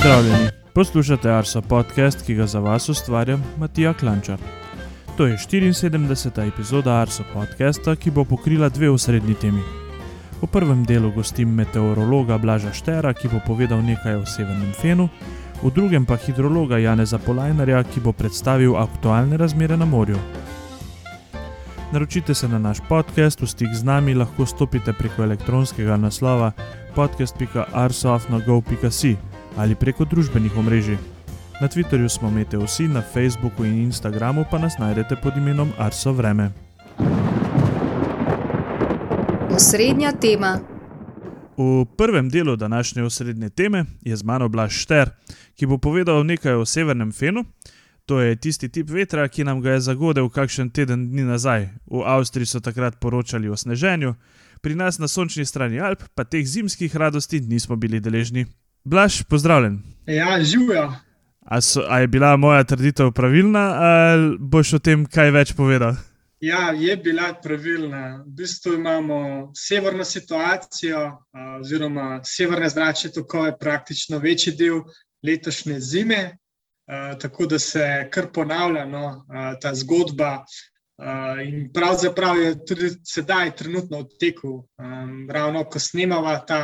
Pozdravljeni, poslušate Arso podcast, ki ga za vas ustvarjam Matija Klančar. To je 74. epizoda Arso podcasta, ki bo pokrila dve osrednji temi. V prvem delu gostim meteorologa Blaža Štera, ki bo povedal nekaj o severnem fenu, v drugem pa hidrologa Janeza Polajnarja, ki bo predstavil aktualne razmere na morju. Naročite se na naš podcast, v stik z nami lahko stopite preko elektronskega naslova podcast.arsoft.gov.si ali preko družbenih omrežij. Na Twitterju smo Meteosi, na Facebooku in Instagramu pa nas najdete pod imenom Arso Vreme. Osrednja tema. V prvem delu današnje osrednje teme je z mano Blaž Šter, ki bo povedal nekaj o severnem fenu. To je tisti tip vetra, ki nam ga je zagodel kakšen teden dni nazaj. V Avstriji so takrat poročali o sneženju, pri nas na sončni strani Alp pa teh zimskih radosti nismo bili deležni. Blaž, pozdravljen. Ja, živijo. A, so, a je bila moja trditev pravilna, ali boš o tem kaj več povedal? Ja, je bila pravilna. V bistvu imamo severno situacijo, oziroma severne zračne tokove, praktično večji del letošnje zime, tako da se kar ponavlja no, ta zgodba. In pravzaprav je tudi sedaj, trenutno v teku, ravno ko snemava ta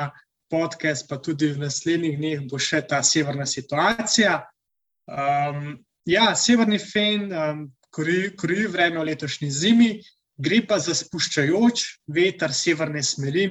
podcast, pa tudi v naslednjih dneh bo še ta severna situacija. Um, ja, severni fen, um, korivi vreme v letošnji zimi, gre pa za spuščajoč veter severne smeri.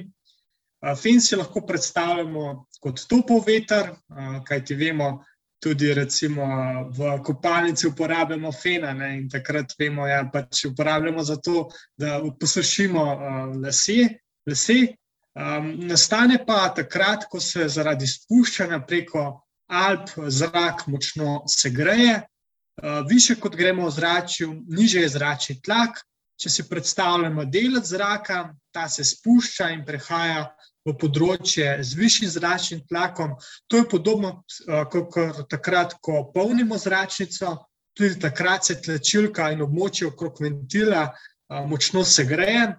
Uh, fen si lahko predstavljamo kot topov veter, uh, kajti vemo, tudi recimo v kopalnici uporabljamo fena ne, in takrat vemo, da ja, pač uporabljamo za to, da posušimo uh, lase. lase. Um, nastane pa takrat, ko se zaradi spuščanja preko Alp zrak močno segreje, uh, više kot gremo v zraku, niže je zračni tlak. Če si predstavljamo delec zraka, ta se spušča in prehaja v področje z višjim zračnim tlakom. To je podobno uh, kot takrat, ko polnimo zračnico, tudi takrat se tlačilka in območje okrog ventila uh, močno segreje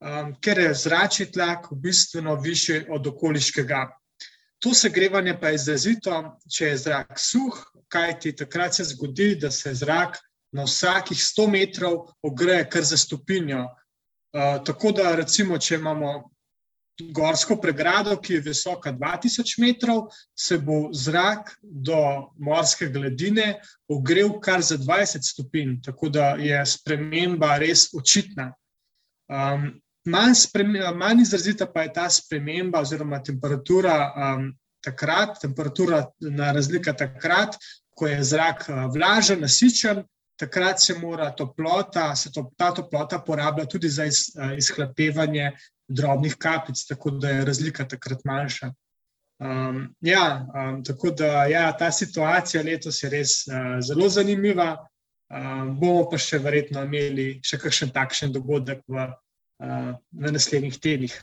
um, ker je zračni tlak bistveno višji od okoliškega. To segrevanje pa je izrazito, če je zrak suh, kajti takrat se zgodi, da se zrak na vsakih 100 metrov ogreje kar za stopinjo. Uh, tako da, recimo, če imamo gorsko pregrado, ki je visoka 2000 metrov, se bo zrak do morske gladine ogrel kar za 20 stopinj, tako da je sprememba res očitna. Um, manj, manj izrazita pa je ta sprememba oziroma temperatura um, takrat, temperatura na razlika takrat, ko je zrak uh, vlažen, nasičen, takrat se mora toplota, se to, ta toplota porablja tudi za iz, uh, izhlapevanje drobnih kapljic, tako da je razlika takrat manjša. Um, ja, um, tako da ja, ta situacija letos je res uh, zelo zanimiva. Um, bomo pa še verjetno imeli še kakšen takšen dogodek v v naslednjih tednih.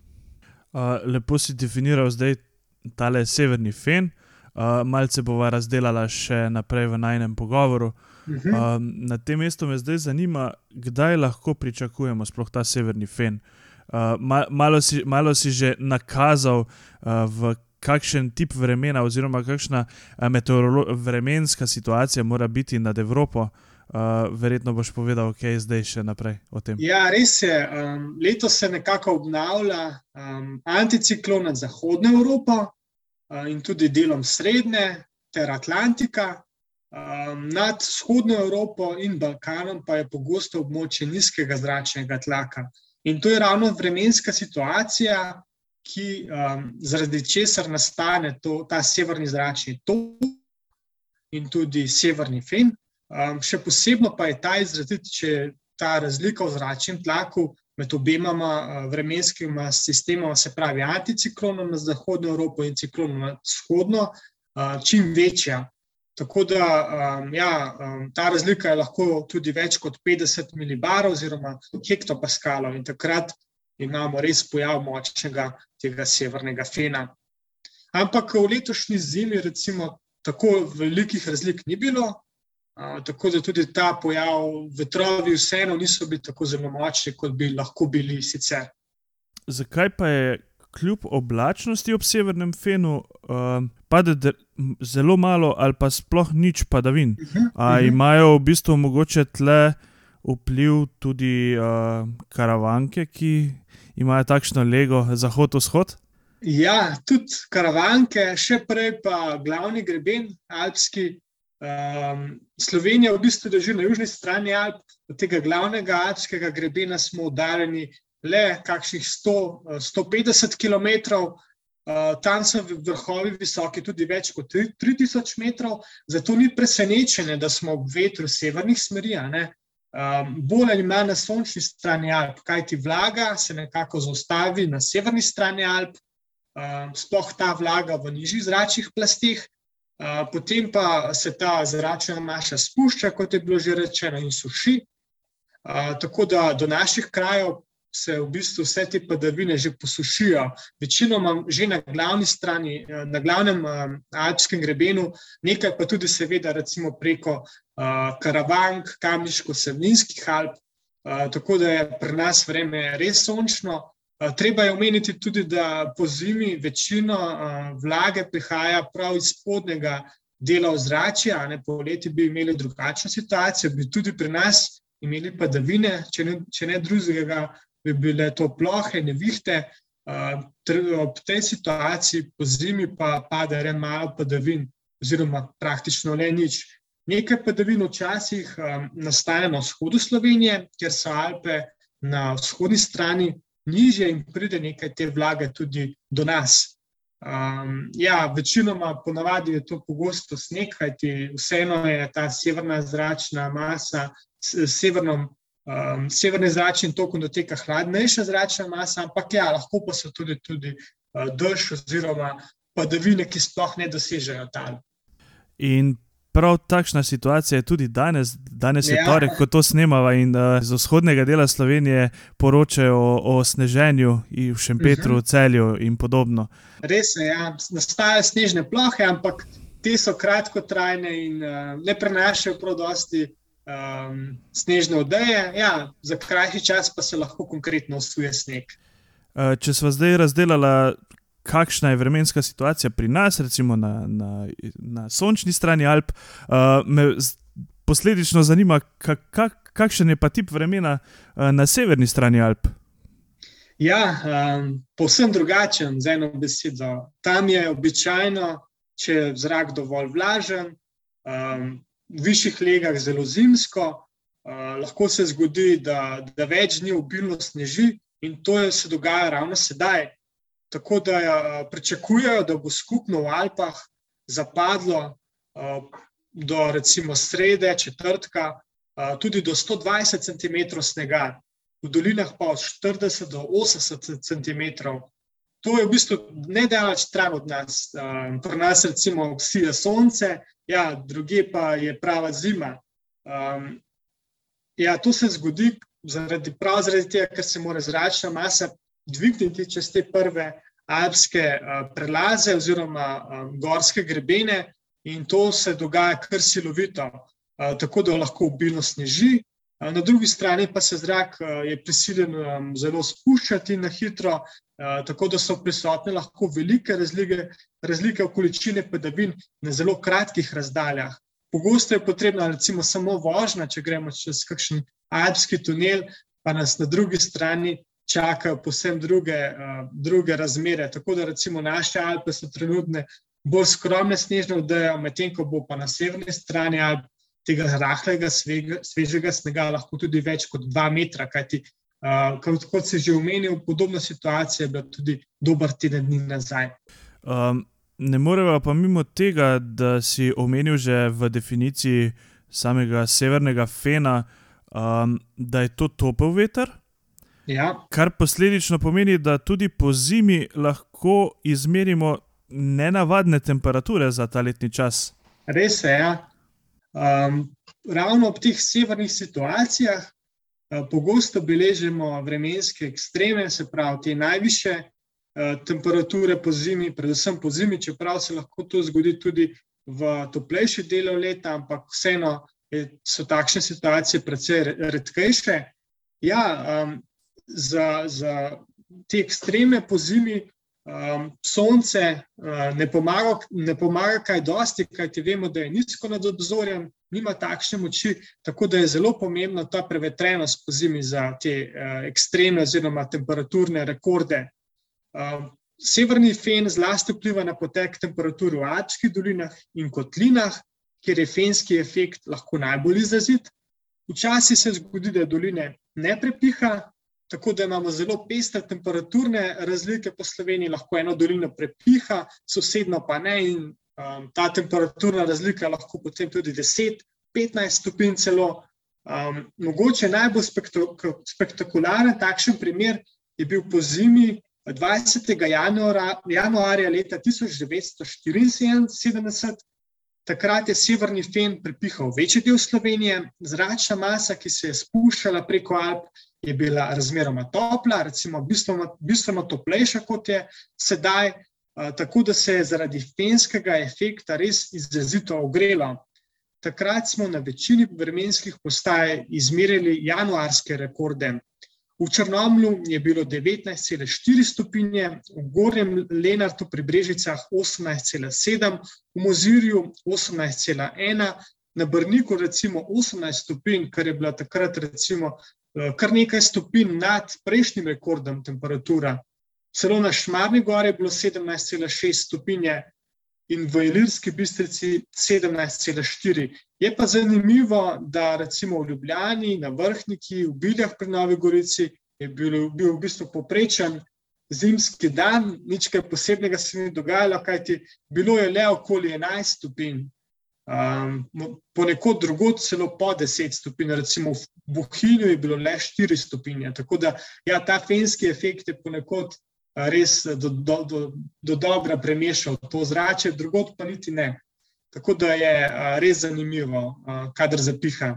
Lepo si definiral zdaj tale severni fen, uh, malce bova razdelala še naprej v najnem pogovoru. Uh -huh. uh, na tem mestu me zdaj zanima, kdaj lahko pričakujemo sploh ta severni fen. Uh, ma, malo, si, malo si že nakazal, uh, v kakšen tip vremena, oziroma kakšna uh, vremenska situacija mora biti nad Evropo. Uh, Uh, verjetno boš povedal, kaj je zdaj še naprej o tem. Ja, res je. Um, leto se nekako obnavlja um, anticiklon nad Zahodno Evropo uh, in tudi delom Srednje ter Atlantika. Um, nad Vzhodno Evropo in Balkanom pa je pogosto območje nizkega zračnega tlaka. In to je ravno vremenska situacija, ki, um, zaradi česar nastane to, ta severni zračni tok in tudi severni fen. Um, še posebno pa je ta izrazit, če ta razlika v zračnem tlaku med obema uh, vremenskima sistemoma, se pravi anticiklonom na zahodno Evropo in ciklonom na vzhodno, uh, čim večja. Tako da um, ja, um, ta razlika je lahko tudi več kot 50 milibarov oziroma hektopaskalov in takrat imamo res pojav močnega tega severnega fena. Ampak v letošnji zimi recimo tako velikih razlik ni bilo, tako da tudi ta pojav vetrovi vseeno niso bili tako zelo močni, kot bi lahko bili sicer. Zakaj pa je kljub oblačnosti ob severnem fenu, um, pa da zelo malo ali pa sploh nič padavin. Uh -huh, A uh -huh. imajo v bistvu mogoče tle vpliv tudi uh, karavanke, ki imajo takšno lego zahod-vzhod? Ja, tudi karavanke, še prej pa glavni greben, alpski. Um, Slovenija v bistvu drži na južni strani Alp, od tega glavnega alpskega grebena smo oddaljeni le kakšnih 100, 150 km. Uh, tam so vrhovi visoki tudi več kot 3000 metrov, zato ni presenečenje, da smo ob vetru severnih smeri. Um, bolj ali manj na sončni strani Alp, kajti vlaga se nekako zaustavi na severni strani Alp, um, sploh ta vlaga v nižjih zračnih plastih, uh, potem pa se ta zračna masa spušča, kot je bilo že rečeno, in suši. Uh, tako da do naših krajev se v bistvu vse te padavine že posušijo. Večinoma že na glavni strani, na glavnem alpskem grebenu, nekaj pa tudi, seveda, recimo preko Karavank, Kamniško-Sevninskih Alp. Tako da je pri nas vreme res sončno. Uh, treba je omeniti tudi, da po zimi večino uh, vlage prihaja prav iz spodnjega dela ozračja, ne po leti bi imeli drugačno situacijo, bi tudi pri nas imeli padavine, če ne, če ne drugega, bi bile to plohe, nevihte. Ob tej situaciji po zimi pa pade re malo padavin, oziroma praktično le nič. Nekaj padavin včasih nastaja na vzhodu Slovenije, ker so Alpe na vzhodni strani nižje in pride nekaj te vlage tudi do nas. Um, ja, večinoma ponavadi je to pogosto sneg, kajti vseeno je ta severna zračna masa, severno um, severni zračni tok doteka hladnejša zračna masa, ampak ja, lahko pa so tudi, tudi uh, dež oziroma padavine, ki sploh ne dosežejo tal. In prav takšna situacija je tudi danes. Danes je Ja. torek, ko to snemamo, in uh, z vzhodnega dela Slovenije poročajo o, o sneženju v Šempetru, Mhm. celju in podobno. Res je, ja, nastajajo snežne plohe, ampak te so kratkotrajne in uh, ne prenašajo prav dosti um, snežne odeje. Ja, za krajši čas pa se lahko konkretno usuje sneg. Uh, če smo zdaj razdelali, kakšna je vremenska situacija pri nas, recimo na, na, na sončni strani Alp, uh, me posledično zanima, kak, kak, kakšen je pa tip vremena uh, na severni strani Alp. Ja, um, povsem drugačen, z eno besedo. Tam je običajno, če je zrak dovolj vlažen, um, v višjih legah zelo zimsko, uh, lahko se zgodi, da, da več dni obilno sneži, in to je, se dogaja ravno sedaj. Tako da uh, pričakujejo, da bo skupno v Alpah zapadlo uh, do recimo srede, četrtka, uh, tudi do 120 cm snega v dolinah pa od 40 do 80 cm. To je v bistvu nedaleč stran od nas. Um, pri nas, recimo, sije sonce, ja, druge pa je prava zima. Um, ja, to se zgodi zaradi, zaradi tega, ker se mora zračna masa dvigniti čez te prve alpske uh, prelaze oziroma um, gorske grebene, in to se dogaja kar silovito, uh, tako da lahko obilno sneži, Na drugi strani pa se zrak je prisiljen zelo spuščati na hitro, tako da so prisotne lahko velike razlike, razlike v količini padavin na zelo kratkih razdaljah. Pogosto je potrebna recimo samo vožnja, če gremo čez kakšen alpski tunel, pa nas na drugi strani čakajo posebno druge, uh, druge razmere. Tako da recimo naše Alpe so trenutne bolj skromne snežne odeje, medtem ko bo pa na severni strani Alp tega rahlega, svega, svežega snega lahko tudi več kot dva metra. Kajti, uh, kot, kot si že omenil, podobna situacija je bila tudi dober teden dni nazaj. Um, ne moremo pa mimo tega, da si omenil že v definiciji samega severnega fena, um, da je to topel veter. Ja, Kar posledično pomeni, da tudi po zimi lahko izmerimo nenavadne temperature za ta letni čas. res je. Ja. Um, ravno ob teh severnih situacijah uh, pogosto beležimo vremenske ekstreme, se pravi te najviše uh, temperature po zimi, predvsem po zimi, čeprav se lahko to zgodi tudi v toplejši delu leta, ampak vseeno so takšne situacije precej re- redkejše. Ja, um, za, za te ekstreme po zimi Um, sonce uh, ne, pomaga, ne pomaga kaj dosti, kajti vemo, da je nizko nad obzorjem, nima takšne moči, tako da je zelo pomembna ta prevetrenost po zimi za te uh, ekstremne oziroma temperaturne rekorde. Um, severni fen zlasti vpliva na potek temperature v Alpskih dolinah in kotlinah, kjer je fenski efekt lahko najbolj izrazit. Včasih se zgodi, da doline ne prepiha, tako da imamo zelo pestre temperaturne razlike po Sloveniji, lahko eno dolino prepiha, sosedno pa ne. In um, ta temperaturna razlika lahko potem tudi 10-15 stopinj celo. Um, mogoče najbolj spektakularen takšen primer je bil po zimi 20. Januara, januarja leta 1974. Takrat je severni fen prepihal večji del Slovenije, zračna masa, ki se je spuščala preko Alp, je bila razmeroma topla, recimo bistveno, bistveno toplejša kot je sedaj, tako da se je zaradi fenskega efekta res izrazito ogrelo. Takrat smo na večini vremenskih postaj izmerili januarske rekorde. V Črnomlu je bilo 19,4 stopinje, v Gornjem Lenartu pri Brežicah 18,7, v Mozirju 18,1, na Brniku recimo 18 stopinj, kar je bila takrat recimo eh, kar nekaj stopinj nad prejšnjim rekordom temperatura. Celo na Šmarni gori je bilo 17,6 stopinje in v Ilirski bistrici 17,4. Je pa zanimivo, da recimo v Ljubljani, na Vrhniki, v Biljah pri Novi Gorici je bil, bil v bistvu poprečen zimski dan, nič kaj posebnega se ni dogajalo, kajti bilo je le okoli 11 stopinj. Um, ponekod drugod celo po 10 stopinj, recimo v Bohinju je bilo le 4 stopinje. Tako da ja, ta fenski efekt je ponekod res do, do, do, do dobra premešal to zrače, drugot pa niti ne. Tako da je res zanimivo, kadar zapiha.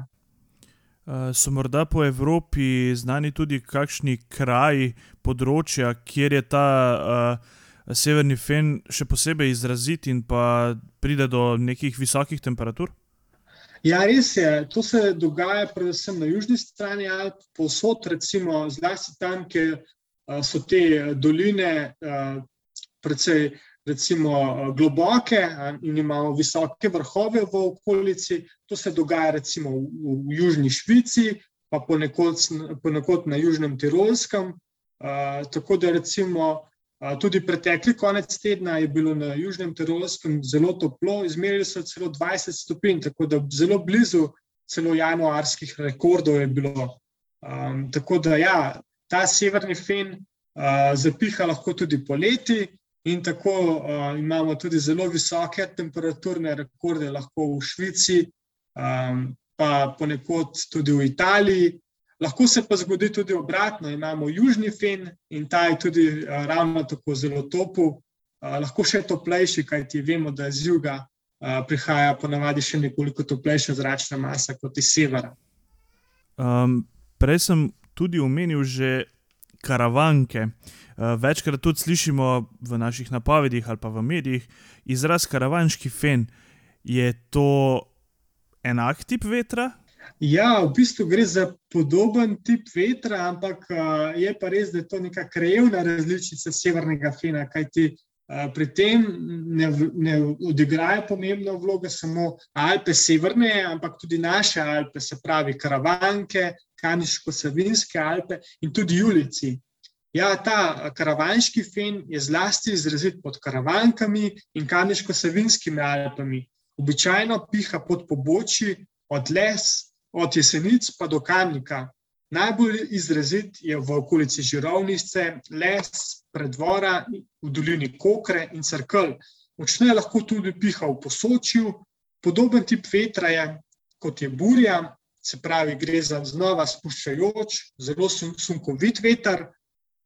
So morda po Evropi znani tudi kakšni kraji, področja, kjer je ta uh, severni fen še posebej izrazit in pa pride do nekih visokih temperatur? Ja, res je. To se dogaja predvsem na južni strani Alp, posod, recimo, zlasti tam, kjer so te doline precej recimo, globoke in imamo visoke vrhove v okolici. To se dogaja recimo v, v Južni Švici, pa ponekod, ponekod na Južnem Tirolskem. Tako da recimo tudi pretekli konec tedna je bilo na Južnem Tirolskem zelo toplo, izmerili so celo 20 stopinj, tako da zelo blizu celo januarskih rekordov je bilo. Um, tako da ja, ta severni fen uh, zapiha lahko tudi poleti, in tako uh, imamo tudi zelo visoke temperaturne rekorde, lahko v Švici, um, pa ponekod tudi v Italiji. Lahko se pa zgodi tudi obratno, imamo južni fen in ta je tudi uh, ravno tako zelo topu, uh, lahko še toplejši, kajti vemo, da iz juga uh, prihaja ponavadi še nekoliko toplejša zračna masa kot iz severa. Um, prej sem tudi omenil že karavanke. Uh, večkrat tudi slišimo v naših napovedih ali pa v medijih izraz karavanški fen. Je to enak tip vetra? Ja, v bistvu gre za podoben tip vetra, ampak uh, je pa res, da je to neka krajevna različica severnega fena, kajti uh, pri tem ne, ne odigrajo pomembno vlogo samo Alpe severne, ampak tudi naše Alpe, se pravi karavanke, Kaniško-Savinske Alpe in tudi Julici. Ja, ta karavanški fen je zlasti izrazit pod karavankami in Kaniško-Savinskimi Alpami. Običajno piha pod pobočji od les, od jesenic pa do kamnika. Najbolj izrazit je v okolici Žirovnice, les, predvora, v dolini Kokre in Crkl. Močneje lahko tudi piha v posočju. Podoben tip vetra je kot je burja, se pravi, gre za znova spuščajoč, zelo sunkovit veter,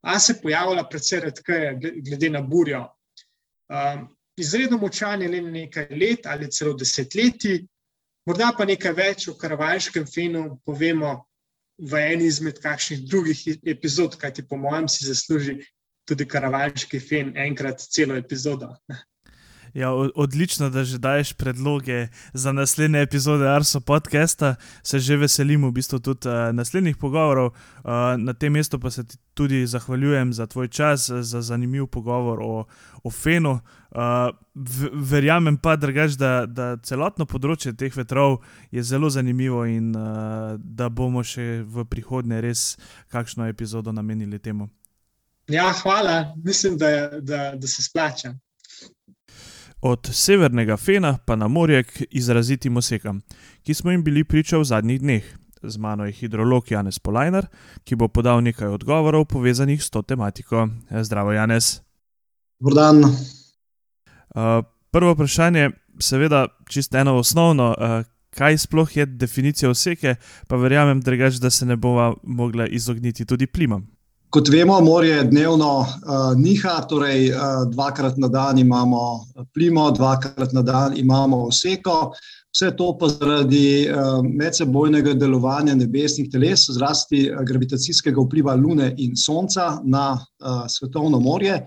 a se pojavlja predvsej redkeje, glede na burjo. Um, izredno močan je le nekaj let ali celo desetletji, morda pa nekaj več o karavanškem fenu povemo v eni izmed kakšnih drugih epizod, kajti po mojem si zasluži tudi karavanški fen enkrat celo epizodo. Ja, odlično, da že daješ predloge za naslednje epizode Arso podcasta. Se že veselimo v bistvu tudi uh, naslednjih pogovorov. Uh, na tem mestu pa se ti tudi zahvaljujem za tvoj čas, za zanimiv pogovor o, o Fenu. Uh, verjamem pa, drgač, da, da celotno področje teh vetrov je zelo zanimivo in uh, da bomo še v prihodnje res kakšno epizodo namenili temu. Ja, hvala. Mislim, da, da, da se splača od severnega Fena pa na morje k izrazitim osekam, ki smo jim bili priča v zadnjih dneh. Z mano je hidrolog Janez Polajnar, ki bo podal nekaj odgovorov povezanih s to tematiko. Zdravo, Janez. Vrdan. Uh, prvo vprašanje, seveda, čisto eno osnovno, uh, kaj sploh je definicija oseke, pa verjamem, drugač, da se ne bova mogla izogniti tudi plimam. Kot vemo, morje dnevno uh, niha, torej uh, dvakrat na dan imamo plimo, dvakrat na dan imamo oseko. Vse to pa zaradi uh, medsebojnega delovanja nebesnih teles, zlasti gravitacijskega vpliva Lune in Sonca na uh, svetovno morje.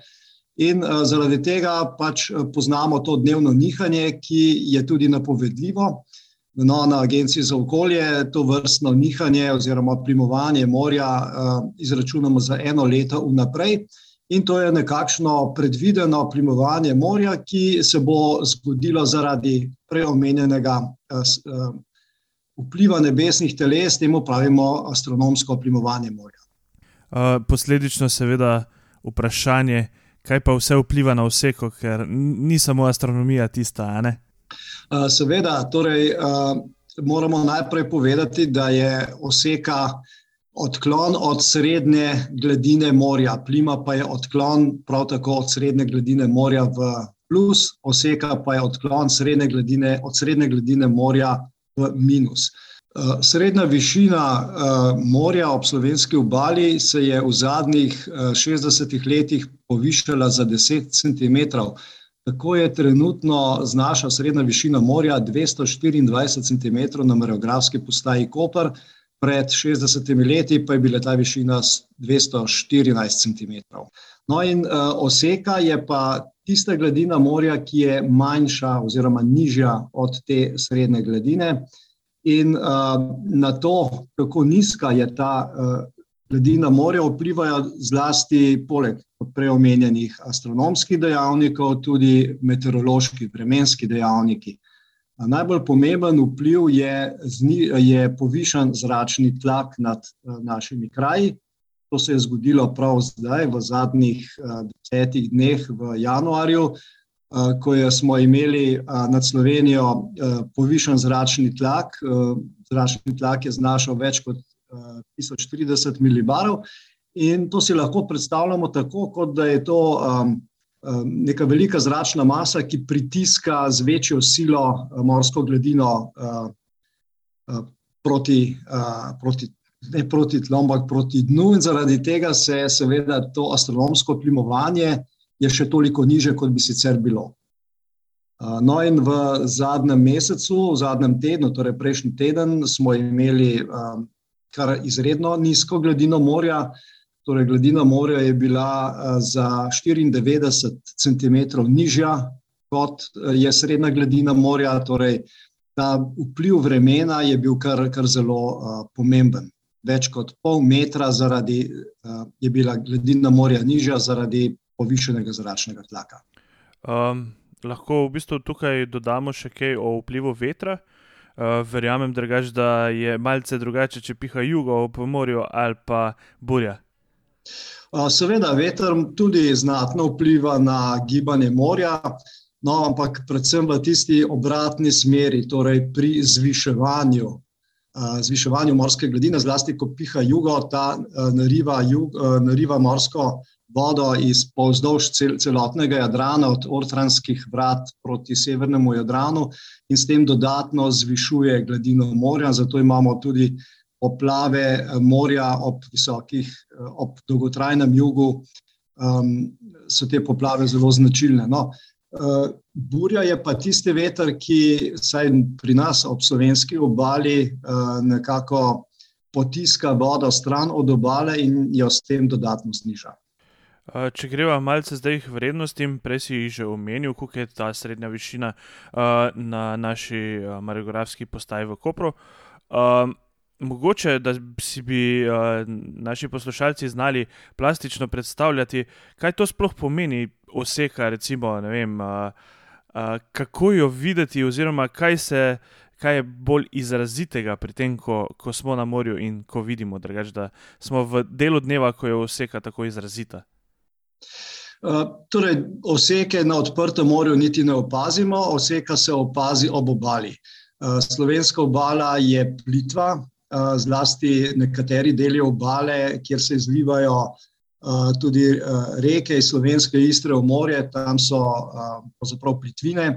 In uh, zaradi tega pač poznamo to dnevno nihanje, ki je tudi napovedljivo. No, na Agenciji za okolje to vrstno nihanje oziroma plimovanje morja uh, izračunamo za eno leto vnaprej. In to je nekakšno predvideno plimovanje morja, ki se bo zgodilo zaradi preomenjenega uh, vpliva nebesnih teles, temu pravimo astronomsko plimovanje morja. Uh, posledično, seveda, vprašanje, kaj pa vse vpliva na vse, ker ni samo astronomija tista, ne? Eh, seveda, torej, eh, moramo najprej povedati, da je oseka odklon od srednje gladine morja, plima pa je odklon prav tako od srednje gladine morja v plus, oseka pa je odklon srednje gladine, od srednje gladine morja v minus. Eh, srednja višina morja ob slovenski obali se je v zadnjih 60 letih povišala za 10 centimetrov. Tako je trenutno znaša srednja višina morja 224 cm na Mariografski postaji Koper, pred 60 leti pa je bila ta višina 214 cm. No in uh, oseka je pa tista gladina morja, ki je manjša oziroma nižja od te srednje gladine. In uh, na to, kako nizka je ta uh, gladina morja, vplivajo zlasti poleg preomenjenih astronomskih dejavnikov, tudi meteorološki, vremenski dejavniki. Najbolj pomemben vpliv je, je povišen zračni tlak nad našimi kraji. To se je zgodilo prav zdaj, v zadnjih desetih dneh, v januarju, ko smo imeli nad Slovenijo povišen zračni tlak. Zračni tlak je znašal več kot 1030 milibarov In to si lahko predstavljamo tako, kot da je to um, um, neka velika zračna masa, ki pritiska z večjo silo uh, morsko gladino uh, uh, proti, uh, proti, ne proti tlom, ampak proti dnu, in zaradi tega se seveda to astronomsko plimovanje je še toliko niže, kot bi sicer bilo. Uh, no, in v zadnjem mesecu, v zadnjem tednu, torej prejšnji teden, smo imeli um, kar izredno nizko gladino morja. Torej, gladina morja je bila eh, za 94 cm nižja, kot eh, je srednja gladina morja. Torej, ta vpliv vremena je bil kar, kar zelo uh, pomemben. Več kot pol metra zaradi, uh, je bila gladina morja nižja zaradi povišenega zračnega tlaka. Um, lahko v bistvu tukaj dodamo še kaj o vplivu vetra. Uh, verjamem, drugač, da je malce drugače, če piha jugo po morju ali pa burja. Seveda, veter tudi znatno vpliva na gibanje morja, no, ampak predvsem v tisti obratni smeri, torej pri zviševanju, zviševanju morske gladine, zlasti ko piha jugo, ta nariva, jug, nariva morsko vodo iz povzdolž cel, celotnega Jadrana, od Ortranskih vrat proti severnemu Jadranu in s tem dodatno zvišuje gladino morja, zato imamo tudi poplave eh, morja ob visokih, eh, ob dolgotrajnem jugu, um, so te poplave zelo značilne. No, uh, burja je pa tisti veter, ki saj pri nas ob slovenski obali uh, nekako potiska vodo stran od obale in jo s tem dodatno zniža. Če greva malce zdaj k vrednostim, prej si že omenil, kako je ta srednja višina na naši mariografski postaji v Kopru. Mogoče, da si bi naši poslušalci znali plastično predstavljati, kaj to sploh pomeni oseka, recimo, ne vem, kako jo videti, oziroma kaj se, kaj je bolj izrazitega pri tem, ko, ko smo na morju in ko vidimo, drugač, da smo v delu dneva, ko je oseka tako izrazita. Uh, torej, oseke na odprtem morju niti ne opazimo, oseka se opazi ob obali. Uh, slovenska obala je plitva, uh, zlasti nekateri deli obale, kjer se izlivajo tudi reke iz slovenske istre v morje, tam so pravzaprav plitvine.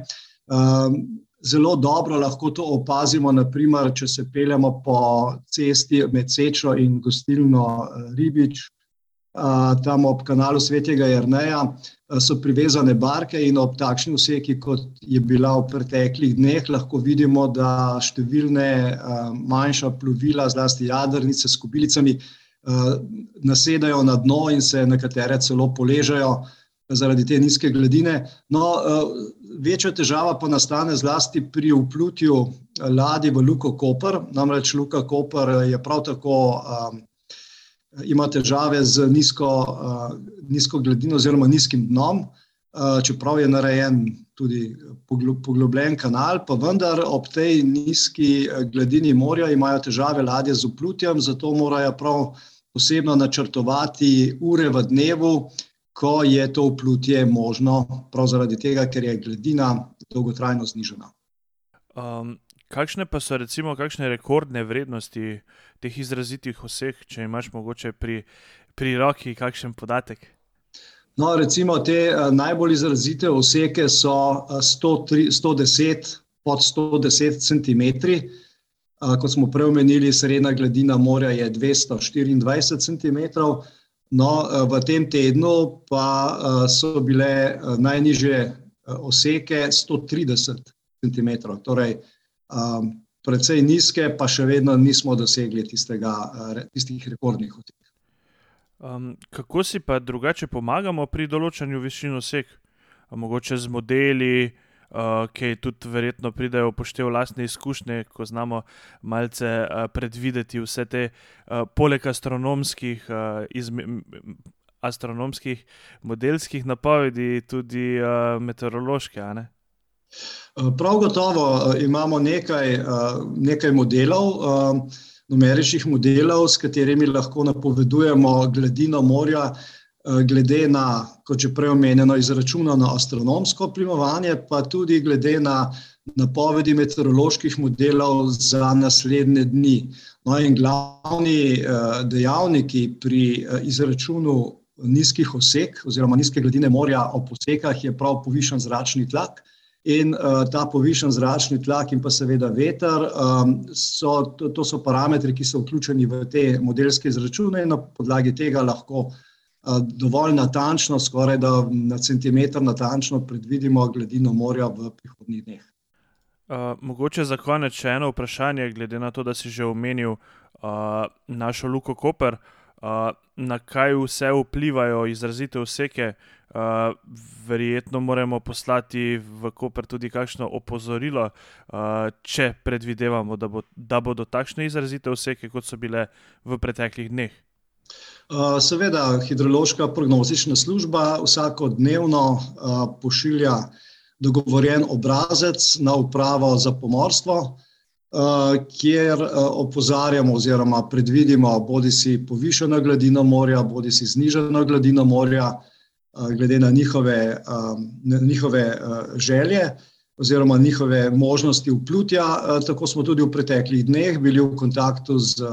Zelo dobro lahko to opazimo, naprimer, če se peljemo po cesti med Sečo in gostilno Ribič, tam ob kanalu Svetega Jrneja, so privezane barke in ob takšni vseki, kot je bila v preteklih dneh, lahko vidimo, da številne manjša plovila, zlasti jadrnice s kobilicami, nasedajo na dno in se nekatere celo poležajo zaradi te nizke gladine. No, večja težava pa nastane zlasti pri vplutju ladij v Luko Koper, namreč Luka Koper je prav tako ima težave z nizko, nizko gladino oziroma nizkim dnom, čeprav je narejen tudi poglobljen kanal, pa vendar ob tej nizki gladini morja imajo težave ladje z uplutjem, zato morajo prav posebno načrtovati ure v dnevu, ko je to uplutje možno, prav zaradi tega, ker je gladina dolgotrajno znižena. Um, kakšne pa so recimo kakšne rekordne vrednosti teh izrazitih oseh, če imaš mogoče pri, pri roki kakšen podatek? No, recimo te najbolj izrazite oseke so 103, 110 pod 110 cm. Kot smo prej omenili, srednja gladina morja je 224 cm. No, v tem tednu pa so bile najnižje oseke 130 cm. Torej, precej nizke, pa še vedno nismo dosegli tistega, tistih rekordnih otek. Um, kako si pa drugače pomagamo pri določanju višine osek? Mogoče z modeli, uh, ki tudi verjetno pridejo upoštev lastne izkušnje, ko znamo malce uh, predvideti vse te, uh, poleg astronomskih, uh, izme, astronomskih, modelskih napovedi, tudi uh, meteorološke, ne? Eh, prav gotovo eh, imamo nekaj, eh, nekaj modelov, numeričnih modelov, s katerimi lahko napovedujemo gladino morja, glede na, kot že prej omenjeno, izračunano astronomsko plimovanje, pa tudi glede na napovedi meteoroloških modelov za naslednje dni. No, in glavni dejavniki pri izračunu nizkih osek oziroma nizke gladine morja ob osekah je prav povišen zračni tlak. In uh, ta povišen zračni tlak in pa seveda veter, um, so, to, to so parametri, ki so vključeni v te modelske izračune in na podlagi tega lahko uh, dovolj natančno, skoraj da na centimeter natančno predvidimo gladino morja v prihodnjih dneh. Uh, mogoče za konec še eno vprašanje, glede na to, da si že omenil uh, našo Luko Koper, uh, na kaj vse vplivajo izrazite vseke uh, verjetno moramo poslati v Koper tudi kakšno opozorilo, uh, če predvidevamo, da, bo, da bodo takšne izrazite vseke, kot so bile v preteklih dneh. Uh, seveda, hidrološka prognostična služba vsakodnevno uh, pošilja dogovorjen obrazec na upravo za pomorstvo, uh, kjer opozarjamo oziroma predvidimo bodi si povišeno gladino morja, bodi si zniženo gladino morja glede na njihove, na njihove želje oziroma njihove možnosti vplutja. Tako smo tudi v preteklih dneh bili v kontaktu z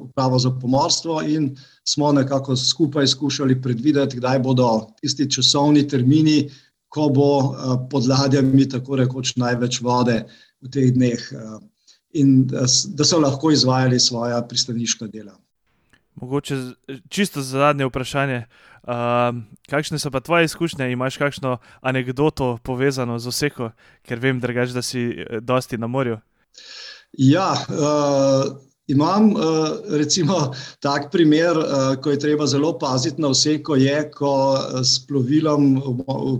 upravo za pomorstvo in smo nekako skupaj skušali predvideti, kdaj bodo tisti časovni termini, ko bo pod ladjami tako rekoč največ vode v teh dneh in da so lahko izvajali svoja pristaniška dela. Mogoče čisto zadnje vprašanje. Uh, kakšne so pa tvoje izkušnje, imaš kakšno anegdoto povezano z oseko, ker vem, drugač, da si eh, dosti na morju? Ja, uh, Imam recimo tak primer, ko je treba zelo paziti na vse, ko je, ko s plovilom,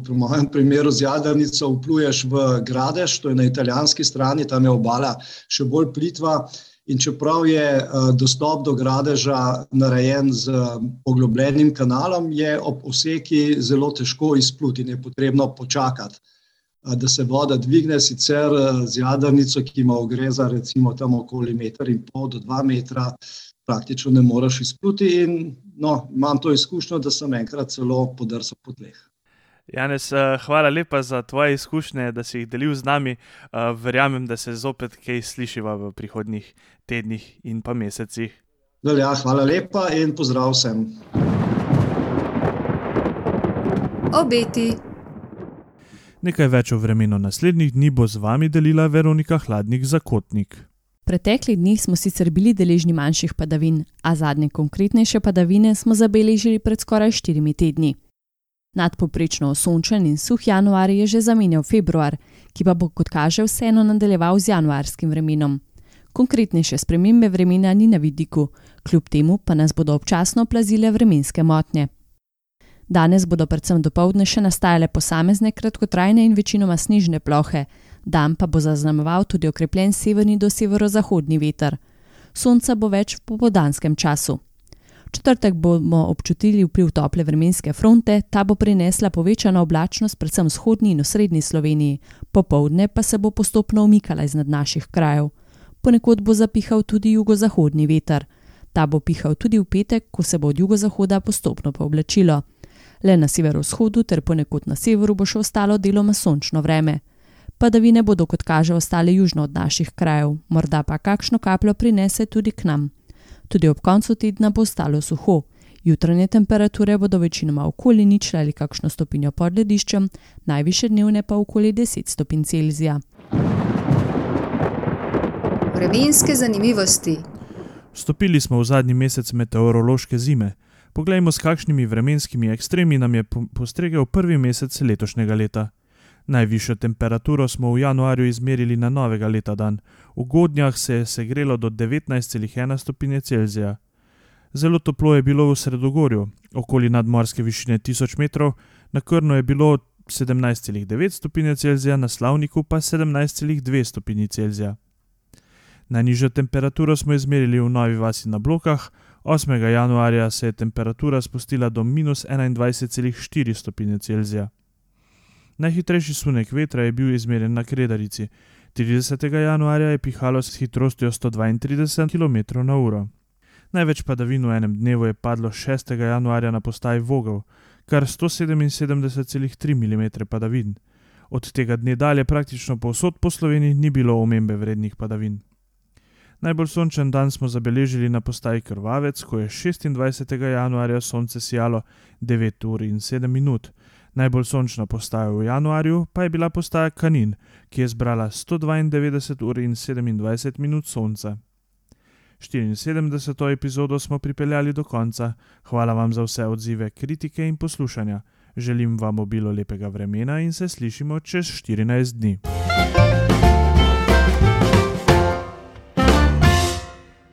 v mojem primeru z jadrnico, vpluješ v Gradež, to je na italijanski strani, tam je obala še bolj plitva. In čeprav je dostop do Gradeža narejen z poglobljenim kanalom, je ob oseki zelo težko izpluti in je potrebno počakati da se voda dvigne, sicer z jadrnico, ki ima ogreza recimo tam okoli meter in pol do dva metra, praktično ne moreš izpluti in no, imam to izkušnjo, da sem enkrat celo podrsal po tleh. Janez, hvala lepa za tvoje izkušnje, da si jih delil z nami. Verjamem, da se zopet kaj slišiva v prihodnjih tednih in pa mesecih. Velja, hvala lepa in pozdrav vsem. Obeti. Nekaj več o vremenu naslednjih dni bo z vami delila Veronika Hladnik Zakotnik. V preteklih dneh smo sicer bili deležni manjših padavin, a zadnje konkretnejše padavine smo zabeležili pred skoraj štirimi tedni. Nadpovprečno osončen in suh januar je že zamenjal februar, ki pa bo, kot kaže, vseeno nadaljeval z januarskim vremenom. Konkretnejše spremembe vremena ni na vidiku, kljub temu pa nas bodo občasno plazile vremenske motnje. Danes bodo predvsem dopoldne še nastajale posamezne kratkotrajne in večinoma snežne plohe, dan pa bo zaznamoval tudi okrepljen severni do severozahodni veter. Sonca bo več v popoldanskem času. Četrtek bomo občutili vpliv tople vremenske fronte, ta bo prinesla povečano oblačnost predvsem v vzhodni in osrednji Sloveniji, popoldne pa se bo postopno umikala iznad naših krajev. Ponekod bo zapihal tudi jugozahodni veter. Ta bo pihal tudi v petek, ko se bo od jugozahoda postopno pooblačilo. Le na severovzhodu ter ponekod na severu bo še ostalo deloma sončno vreme. Padavine bodo, kot kaže, ostale južno od naših krajev, morda pa kakšno kapljo prinese tudi k nam. Tudi ob koncu tedna bo ostalo suho. Jutranje temperature bodo večinoma okoli ničle ali kakšno stopinjo pod lediščem, najvišje dnevne pa okoli deset stopinj Celzija. Vremenske zanimivosti. Vstopili smo v zadnji mesec meteorološke zime. Poglejmo, s kakšnimi vremenskimi ekstremi nam je postregel prvi mesec letošnjega leta. Najvišjo temperaturo smo v januarju izmerili na novega leta dan. V Godnjah se je segrelo do devetnajst celih ena stopinje Celzija. Zelo toplo je bilo v sredogorju, okoli nadmorske višine tisoč metrov, na Krnu je bilo sedemnajst celih devet stopinje Celzija, na Slavniku pa sedemnajst celih dve stopinji Celzija. Najnižjo temperaturo smo izmerili v Novi vasi na Blokah, osmega januarja se je temperatura spustila do minus enaindvajset celih štiri stopinje Celzija. Najhitrejši sunek vetra je bil izmerjen na Kredarici. Tridesetega januarja je pihalo s hitrostjo sto dvaintrideset kilometrov na uro. Največ padavin v enem dnevu je padlo šestega januarja na postaji Vogel, kar sto sedeminsedemdeset celih tri milimetre padavin. Od tega dne dalje praktično povsod po Sloveniji ni bilo omembe vrednih padavin. Najbolj sončen dan smo zabeležili na postaji Krvavec, ko je šestindvajsetega januarja sonce sijalo devet ur in sedem minut. Najbolj sončna postaja v januarju pa je bila postaja Kanin, ki je zbrala sto dvaindevetdeset ur in sedemindvajset minut sonca. Štiriinsedemdeseto epizodo smo pripeljali do konca. Hvala vam za vse odzive, kritike in poslušanja. Želim vam obilo lepega vremena in se slišimo čez štirinajst dni.